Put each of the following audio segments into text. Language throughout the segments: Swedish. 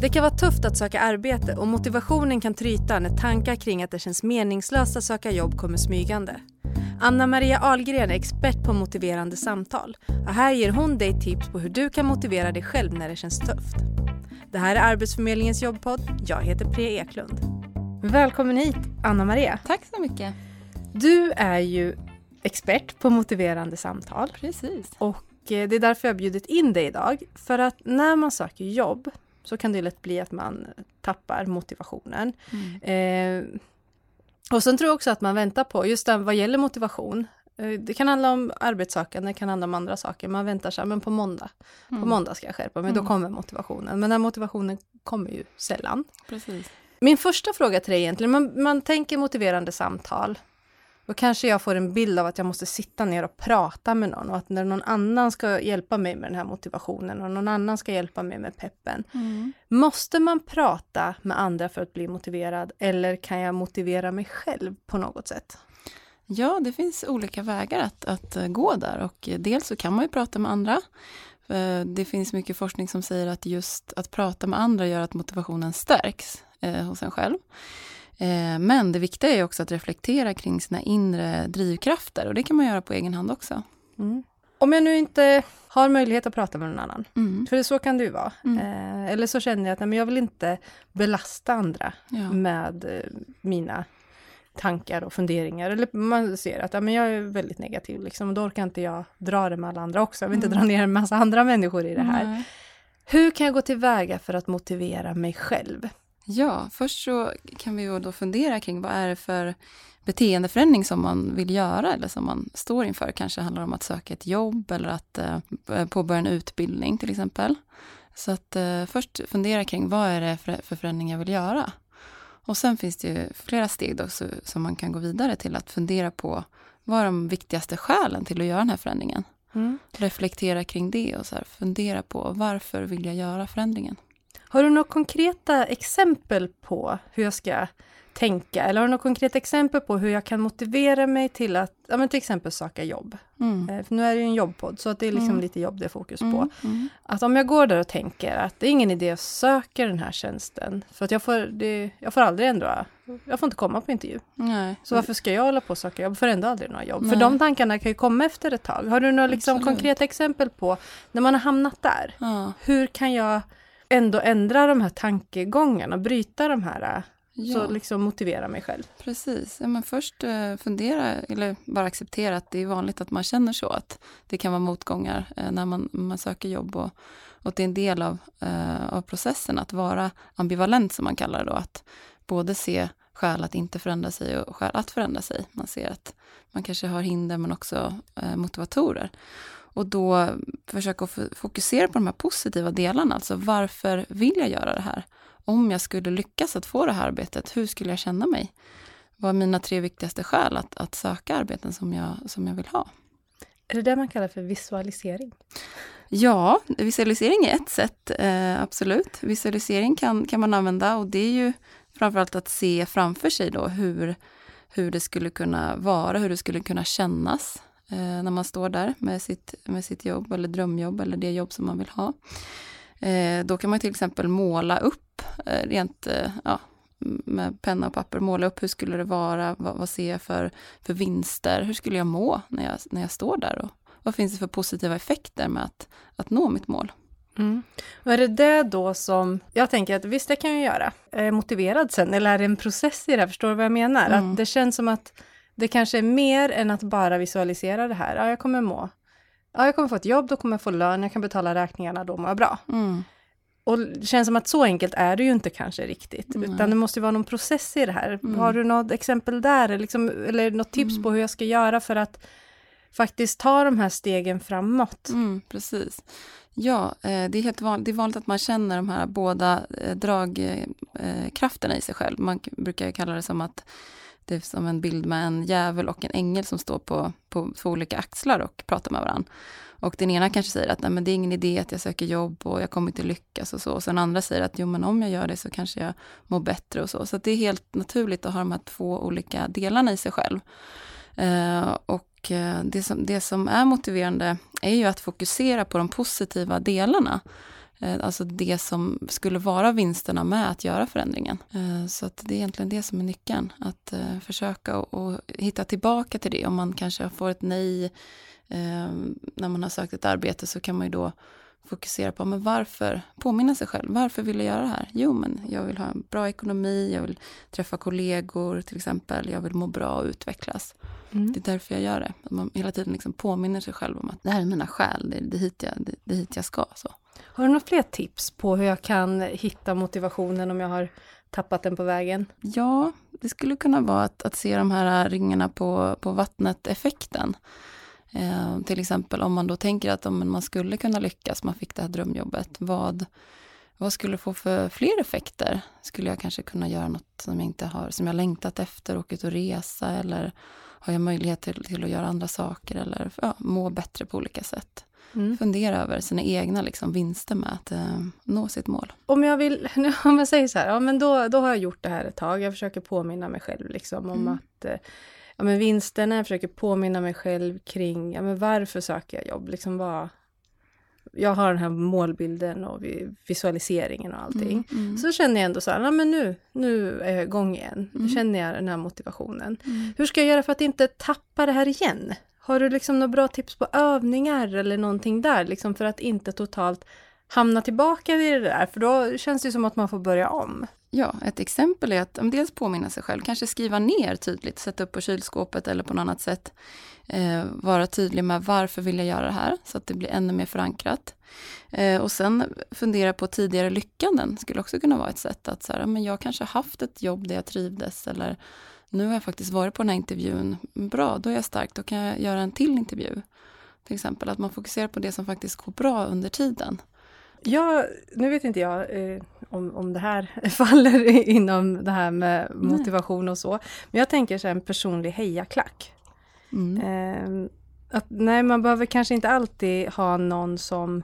Det kan vara tufft att söka arbete och motivationen kan tryta när tankar kring att det känns meningslöst att söka jobb kommer smygande. Anna Maria Ahlgren är expert på motiverande samtal och här ger hon dig tips på hur du kan motivera dig själv när det känns tufft. Det här är Arbetsförmedlingens jobbpodd. Jag heter Priya Eklund. Välkommen hit, Anna Maria. Tack så mycket. Du är ju expert på motiverande samtal. Precis. Och eh, det är därför jag bjudit in dig idag. För att när man söker jobb så kan det lätt bli att man tappar motivationen. Mm. Eh, och sen tror jag också att man väntar på, just det, vad gäller motivation, eh, det kan handla om arbetssökande, det kan handla om andra saker. Man väntar här, men på måndag, mm. på måndag ska jag skärpa mig, mm. då kommer motivationen. Men den motivationen kommer ju sällan. Precis. Min första fråga till dig egentligen, man, man tänker motiverande samtal. Då kanske jag får en bild av att jag måste sitta ner och prata med någon och att när någon annan ska hjälpa mig med den här motivationen och någon annan ska hjälpa mig med peppen. Mm. Måste man prata med andra för att bli motiverad eller kan jag motivera mig själv på något sätt? Ja, det finns olika vägar att, att eh, gå där och dels så kan man ju prata med andra. Eh, det finns mycket forskning som säger att just att prata med andra gör att motivationen stärks eh, hos en själv. Eh, men det viktiga är också att reflektera kring sina inre drivkrafter och det kan man göra på egen hand också. Mm. Om jag nu inte har möjlighet att prata med någon annan, mm. för så kan det ju vara. Mm. Eh, eller så känner jag att nej, men jag vill inte belasta andra ja. med eh, mina tankar och funderingar. Eller man ser att ja, men jag är väldigt negativ, liksom, och då orkar inte jag dra det med alla andra också. Jag vill inte mm. dra ner en massa andra människor i det här. Hur kan jag gå tillväga för att motivera mig själv? Ja, först så kan vi ju då fundera kring vad är det för beteendeförändring som man vill göra eller som man står inför. Kanske handlar om att söka ett jobb eller att eh, påbörja en utbildning till exempel. Så att eh, först fundera kring vad är det för, för förändring jag vill göra. Och sen finns det ju flera steg då så, som man kan gå vidare till att fundera på vad är de viktigaste skälen till att göra den här förändringen. Mm. Reflektera kring det och så här, fundera på varför vill jag göra förändringen. Har du några konkreta exempel på hur jag ska tänka? Eller har du några konkreta exempel på hur jag kan motivera mig till att, ja men till exempel söka jobb? Mm. Eh, nu är det ju en jobbpodd, så att det är liksom mm. lite jobb det är fokus mm. på. Mm. Att om jag går där och tänker att det är ingen idé att söka den här tjänsten, för att jag får, det, jag får aldrig ändå, jag får inte komma på intervju. Nej. Så varför ska jag hålla på och söka jobb? Jag får ändå aldrig några jobb. Nej. För de tankarna kan ju komma efter ett tag. Har du några liksom konkreta exempel på när man har hamnat där? Ja. Hur kan jag ändå ändra de här tankegångarna, bryta de här, ja. så liksom motivera mig själv. Precis, ja, men först eh, fundera eller bara acceptera att det är vanligt att man känner så, att det kan vara motgångar eh, när man, man söker jobb och, och det är en del av, eh, av processen att vara ambivalent som man kallar det då, att både se skäl att inte förändra sig och skäl att förändra sig. Man ser att man kanske har hinder men också eh, motivatorer. Och då försöka fokusera på de här positiva delarna, alltså varför vill jag göra det här? Om jag skulle lyckas att få det här arbetet, hur skulle jag känna mig? Vad är mina tre viktigaste skäl att, att söka arbeten som jag, som jag vill ha? Är det det man kallar för visualisering? Ja, visualisering är ett sätt, eh, absolut. Visualisering kan, kan man använda och det är ju framförallt att se framför sig då hur, hur det skulle kunna vara, hur det skulle kunna kännas eh, när man står där med sitt, med sitt jobb eller drömjobb eller det jobb som man vill ha. Eh, då kan man till exempel måla upp, eh, rent eh, ja, med penna och papper, måla upp hur skulle det vara, vad, vad, ser jag för, för vinster, hur skulle jag må när jag, när jag står där och vad finns det för positiva effekter med att, att nå mitt mål. Mm. Och är det det då som, jag tänker att visst det kan jag göra, är jag motiverad sen eller är det en process i det här, förstår du vad jag menar? Mm. Att det känns som att det kanske är mer än att bara visualisera det här. Ja, jag kommer må. Ja, jag kommer få ett jobb, då kommer jag få lön, jag kan betala räkningarna, då mår jag bra. Mm. Och det känns som att så enkelt är det ju inte kanske riktigt, mm. utan det måste ju vara någon process i det här. Mm. Har du något exempel där, liksom, eller något tips mm. på hur jag ska göra för att faktiskt ta de här stegen framåt? Mm, precis. Ja, eh, det är helt vanligt, det är vanligt att man känner de här båda eh, dragkrafterna i sig själv. Man brukar kalla det som att det är som en bild med en djävul och en ängel som står på, på två olika axlar och pratar med varandra. Och den ena kanske säger att Nej, men det är ingen idé att jag söker jobb och jag kommer inte lyckas och så. Och sen andra säger att jo men om jag gör det så kanske jag mår bättre och så. Så det är helt naturligt att ha de här två olika delarna i sig själv. Eh, och eh, det som, det som är motiverande är ju att fokusera på de positiva delarna. Eh, alltså det som skulle vara vinsterna med att göra förändringen. Eh, så att det är egentligen det som är nyckeln, att eh, försöka och hitta tillbaka till det. Om man kanske får ett nej när man har sökt ett arbete så kan man ju då fokusera på, men varför, påminna sig själv, varför vill jag göra det här? Jo, men jag vill ha en bra ekonomi, jag vill träffa kollegor till exempel, jag vill må bra och utvecklas. Mm. Det är därför jag gör det. Att man hela tiden liksom påminner sig själv om att det här är mina skäl, det är, det hit, jag, det, det hit jag ska. Så. Har du några fler tips på hur jag kan hitta motivationen om jag har tappat den på vägen? Ja, det skulle kunna vara att, att se de här ringarna på, på vattnet-effekten. Eh, till exempel om man då tänker att om man skulle kunna lyckas, man fick det här drömjobbet, vad, vad skulle det få för fler effekter? Skulle jag kanske kunna göra något som jag inte har, som jag längtat efter, åka ut och resa eller har jag möjlighet till, till att göra andra saker eller ja, må bättre på olika sätt? Mm. Fundera över sina egna liksom, vinster med att eh, nå sitt mål. Om jag vill, om jag säger så här, ja men då, då har jag gjort det här ett tag. Jag försöker påminna mig själv liksom om mm. att eh, ja, men vinsterna, jag försöker påminna mig själv kring ja, men varför söker jag jobb? Liksom vad, jag har den här målbilden och visualiseringen och allting. Mm, mm. Så känner jag ändå så här, men nu, nu är jag igång igen. Nu mm. känner jag den här motivationen. Mm. Hur ska jag göra för att inte tappa det här igen? Har du liksom några bra tips på övningar eller någonting där, liksom för att inte totalt hamna tillbaka i det där? För då känns det som att man får börja om. Ja, ett exempel är att dels påminna sig själv, kanske skriva ner tydligt, sätta upp på kylskåpet eller på något annat sätt. Eh, vara tydlig med varför vill jag göra det här, så att det blir ännu mer förankrat. Eh, och sen fundera på tidigare lyckanden, skulle också kunna vara ett sätt att så här, men jag kanske haft ett jobb där jag trivdes eller nu har jag faktiskt varit på den här intervjun, bra, då är jag stark, då kan jag göra en till intervju. Till exempel att man fokuserar på det som faktiskt går bra under tiden. Ja, nu vet inte jag eh, om, om det här faller inom det här med motivation nej. och så. Men jag tänker så en personlig hejaklack. Mm. Eh, att, nej, man behöver kanske inte alltid ha någon som,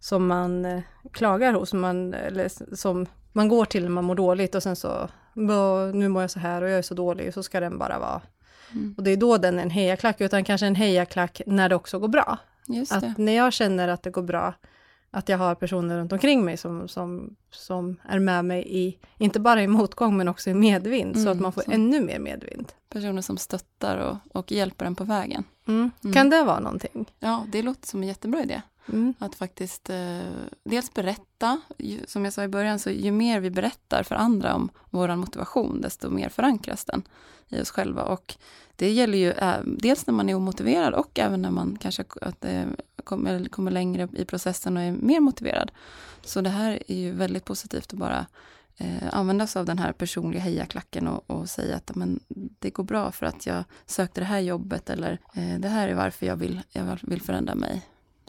som man eh, klagar hos, man, eller som man går till när man mår dåligt och sen så, nu mår jag så här och jag är så dålig, och så ska den bara vara. Mm. Och det är då den är en hejaklack, utan kanske en hejaklack när det också går bra. Att när jag känner att det går bra, att jag har personer runt omkring mig som, som, som är med mig i, inte bara i motgång, men också i medvind, mm, så att man får så. ännu mer medvind. Personer som stöttar och, och hjälper en på vägen. Mm. Mm. Kan det vara någonting? Ja, det låter som en jättebra idé. Mm. Att faktiskt eh, dels berätta, ju, som jag sa i början, så ju mer vi berättar för andra om vår motivation, desto mer förankras den i oss själva. Och det gäller ju eh, dels när man är omotiverad och även när man kanske att, eh, kommer, kommer längre i processen och är mer motiverad. Så det här är ju väldigt positivt att bara eh, använda sig av den här personliga hejaklacken och, och säga att men, det går bra för att jag sökte det här jobbet eller eh, det här är varför jag vill, jag vill förändra mig.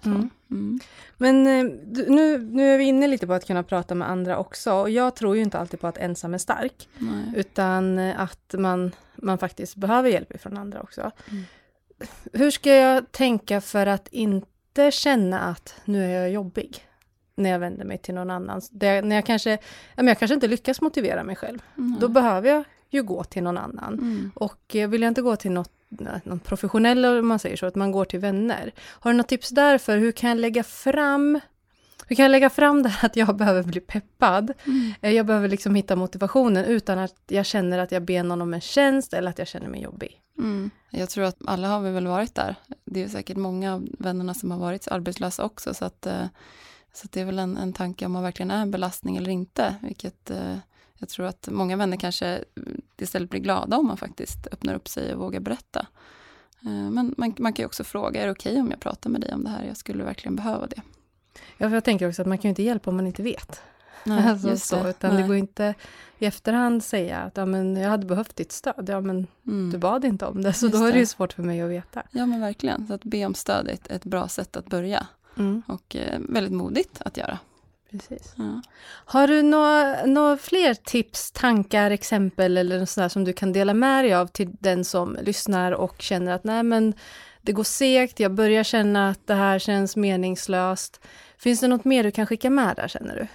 Mm. Mm. Men eh, nu, nu är vi inne lite på att kunna prata med andra också. Och jag tror ju inte alltid på att ensam är stark. Nej. Utan eh, att man, man faktiskt behöver hjälp från andra också. Mm. Hur ska jag tänka för att inte känna att nu är jag jobbig? När jag vänder mig till någon annan. Det, när jag kanske, jag kanske inte lyckas motivera mig själv. Då behöver jag ju gå till någon annan. Mm. Och vill jag inte gå till något någon professionell, om man säger så, att man går till vänner. Har du något tips där för hur kan jag lägga fram hur kan jag lägga fram det här att jag behöver bli peppad? Mm. Eh, jag behöver liksom hitta motivationen utan att jag känner att jag ber någon om en tjänst eller att jag känner mig jobbig. Mm. Jag tror att alla har vi väl varit där. Det är säkert många av vännerna som har varit arbetslösa också, så att, eh, så att det är väl en, en tanke om man verkligen är en belastning eller inte, vilket eh, jag tror att många vänner kanske istället blir glada om man faktiskt öppnar upp sig och vågar berätta. Eh, men man, man kan ju också fråga, är det okej okay om jag pratar med dig om det här? Jag skulle verkligen behöva det. Ja, för jag tänker också att man kan ju inte hjälpa om man inte vet. Nej, alltså så, det. Utan Nej. det går inte i efterhand säga att ja, men jag hade behövt ditt stöd. Ja, men mm. du bad inte om det, så just då är det ju svårt för mig att veta. Ja, men verkligen. Så att be om stöd är ett, ett bra sätt att börja. Mm. Och eh, väldigt modigt att göra. Precis. Ja. Har du några, några fler tips, tankar, exempel eller sådär som du kan dela med dig av till den som lyssnar och känner att nej men det går segt, jag börjar känna att det här känns meningslöst. Finns det något mer du kan skicka med där känner du?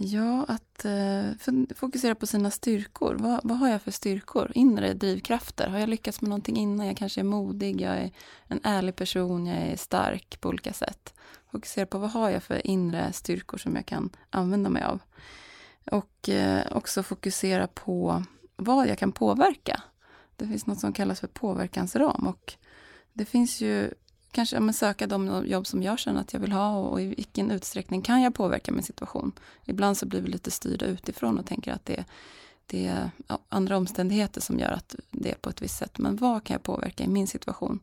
Ja, att eh, fokusera på sina styrkor. Vad, vad, har jag för styrkor? Inre drivkrafter. Har jag lyckats med någonting innan? Jag kanske är modig, jag är en ärlig person, jag är stark på olika sätt. Fokusera på vad har jag för inre styrkor som jag kan använda mig av. Och eh, också fokusera på vad jag kan påverka. Det finns något som kallas för påverkansram och det finns ju kanske men söka de jobb som jag känner att jag vill ha och i vilken utsträckning kan jag påverka min situation. Ibland så blir vi lite styrda utifrån och tänker att det, det är andra omständigheter som gör att det är på ett visst sätt. Men vad kan jag påverka i min situation?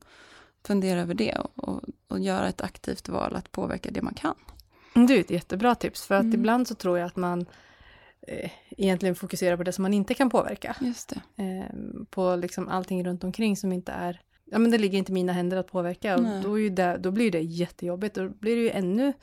Fundera över det och, och, och göra ett aktivt val att påverka det man kan. Det är ett jättebra tips för att mm. ibland så tror jag att man eh, egentligen fokuserar på det som man inte kan påverka. Just det. Eh, på liksom allting runt omkring som inte är ja men det ligger inte i mina händer att påverka och då, är det, då blir det jättejobbigt. Då blir det ju ännu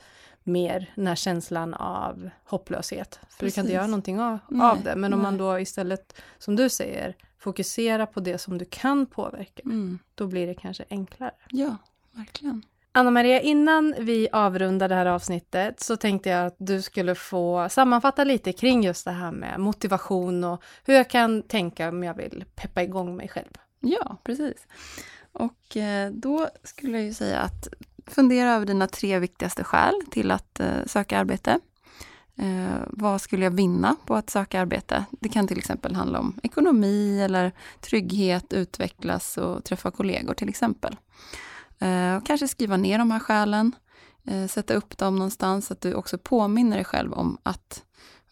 mer den här känslan av hopplöshet. För Precis. du kan inte göra någonting av, av det. Men om Nej. man då istället, som du säger, fokuserar på det som du kan påverka, mm. då blir det kanske enklare. Ja, verkligen. Anna-Maria, innan vi avrundar det här avsnittet så tänkte jag att du skulle få sammanfatta lite kring just det här med motivation och hur jag kan tänka om jag vill peppa igång mig själv. Ja, precis. Och eh, då skulle jag ju säga att fundera över dina tre viktigaste skäl till att eh, söka arbete. Eh, vad skulle jag vinna på att söka arbete? Det kan till exempel handla om ekonomi eller trygghet, utvecklas och träffa kollegor till exempel. Eh, och kanske skriva ner de här skälen, sätta upp dem någonstans så att du också påminner dig själv om att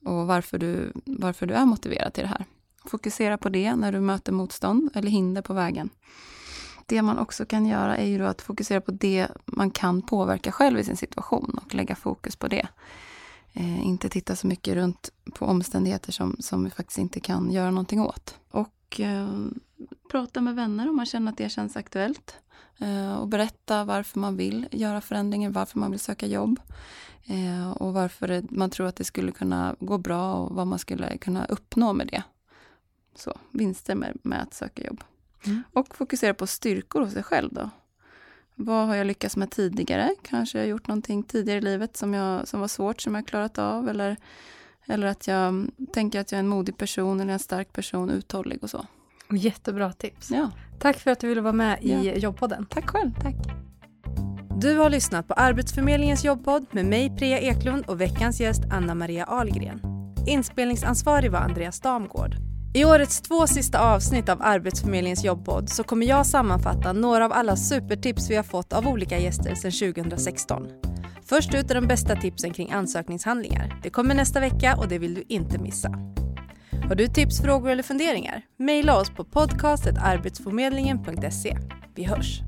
och varför du, varför du är motiverad till det här. Fokusera på det när du möter motstånd eller hinder på vägen. Det man också kan göra är ju då att fokusera på det man kan påverka själv i sin situation och lägga fokus på det. Eh, inte titta så mycket runt på omständigheter som, som vi faktiskt inte kan göra någonting åt. Och eh, prata med vänner om man känner att det känns aktuellt. Eh, och berätta varför man vill göra förändringar, varför man vill söka jobb. Eh, och varför man tror att det skulle kunna gå bra och vad man skulle kunna uppnå med det. Så, vinster med, med att söka jobb. Mm. Och fokusera på styrkor hos sig själv då. Vad har jag lyckats med tidigare? Kanske jag gjort någonting tidigare i livet som, jag, som var svårt, som jag klarat av. Eller, eller att jag tänker att jag är en modig person eller en stark person, uthållig och så. Jättebra tips. Ja. Tack för att du ville vara med i ja. jobbpodden. Tack själv. Tack. Du har lyssnat på Arbetsförmedlingens jobbpodd med mig Priya Eklund och veckans gäst Anna Maria Ahlgren. Inspelningsansvarig var Andreas Damgård. I årets två sista avsnitt av Arbetsförmedlingens jobbpodd så kommer jag sammanfatta några av alla supertips vi har fått av olika gäster sedan 2016. Först ut är de bästa tipsen kring ansökningshandlingar. Det kommer nästa vecka och det vill du inte missa. Har du tips, frågor eller funderingar? Maila oss på podcastetarbetsförmedlingen.se. Vi hörs!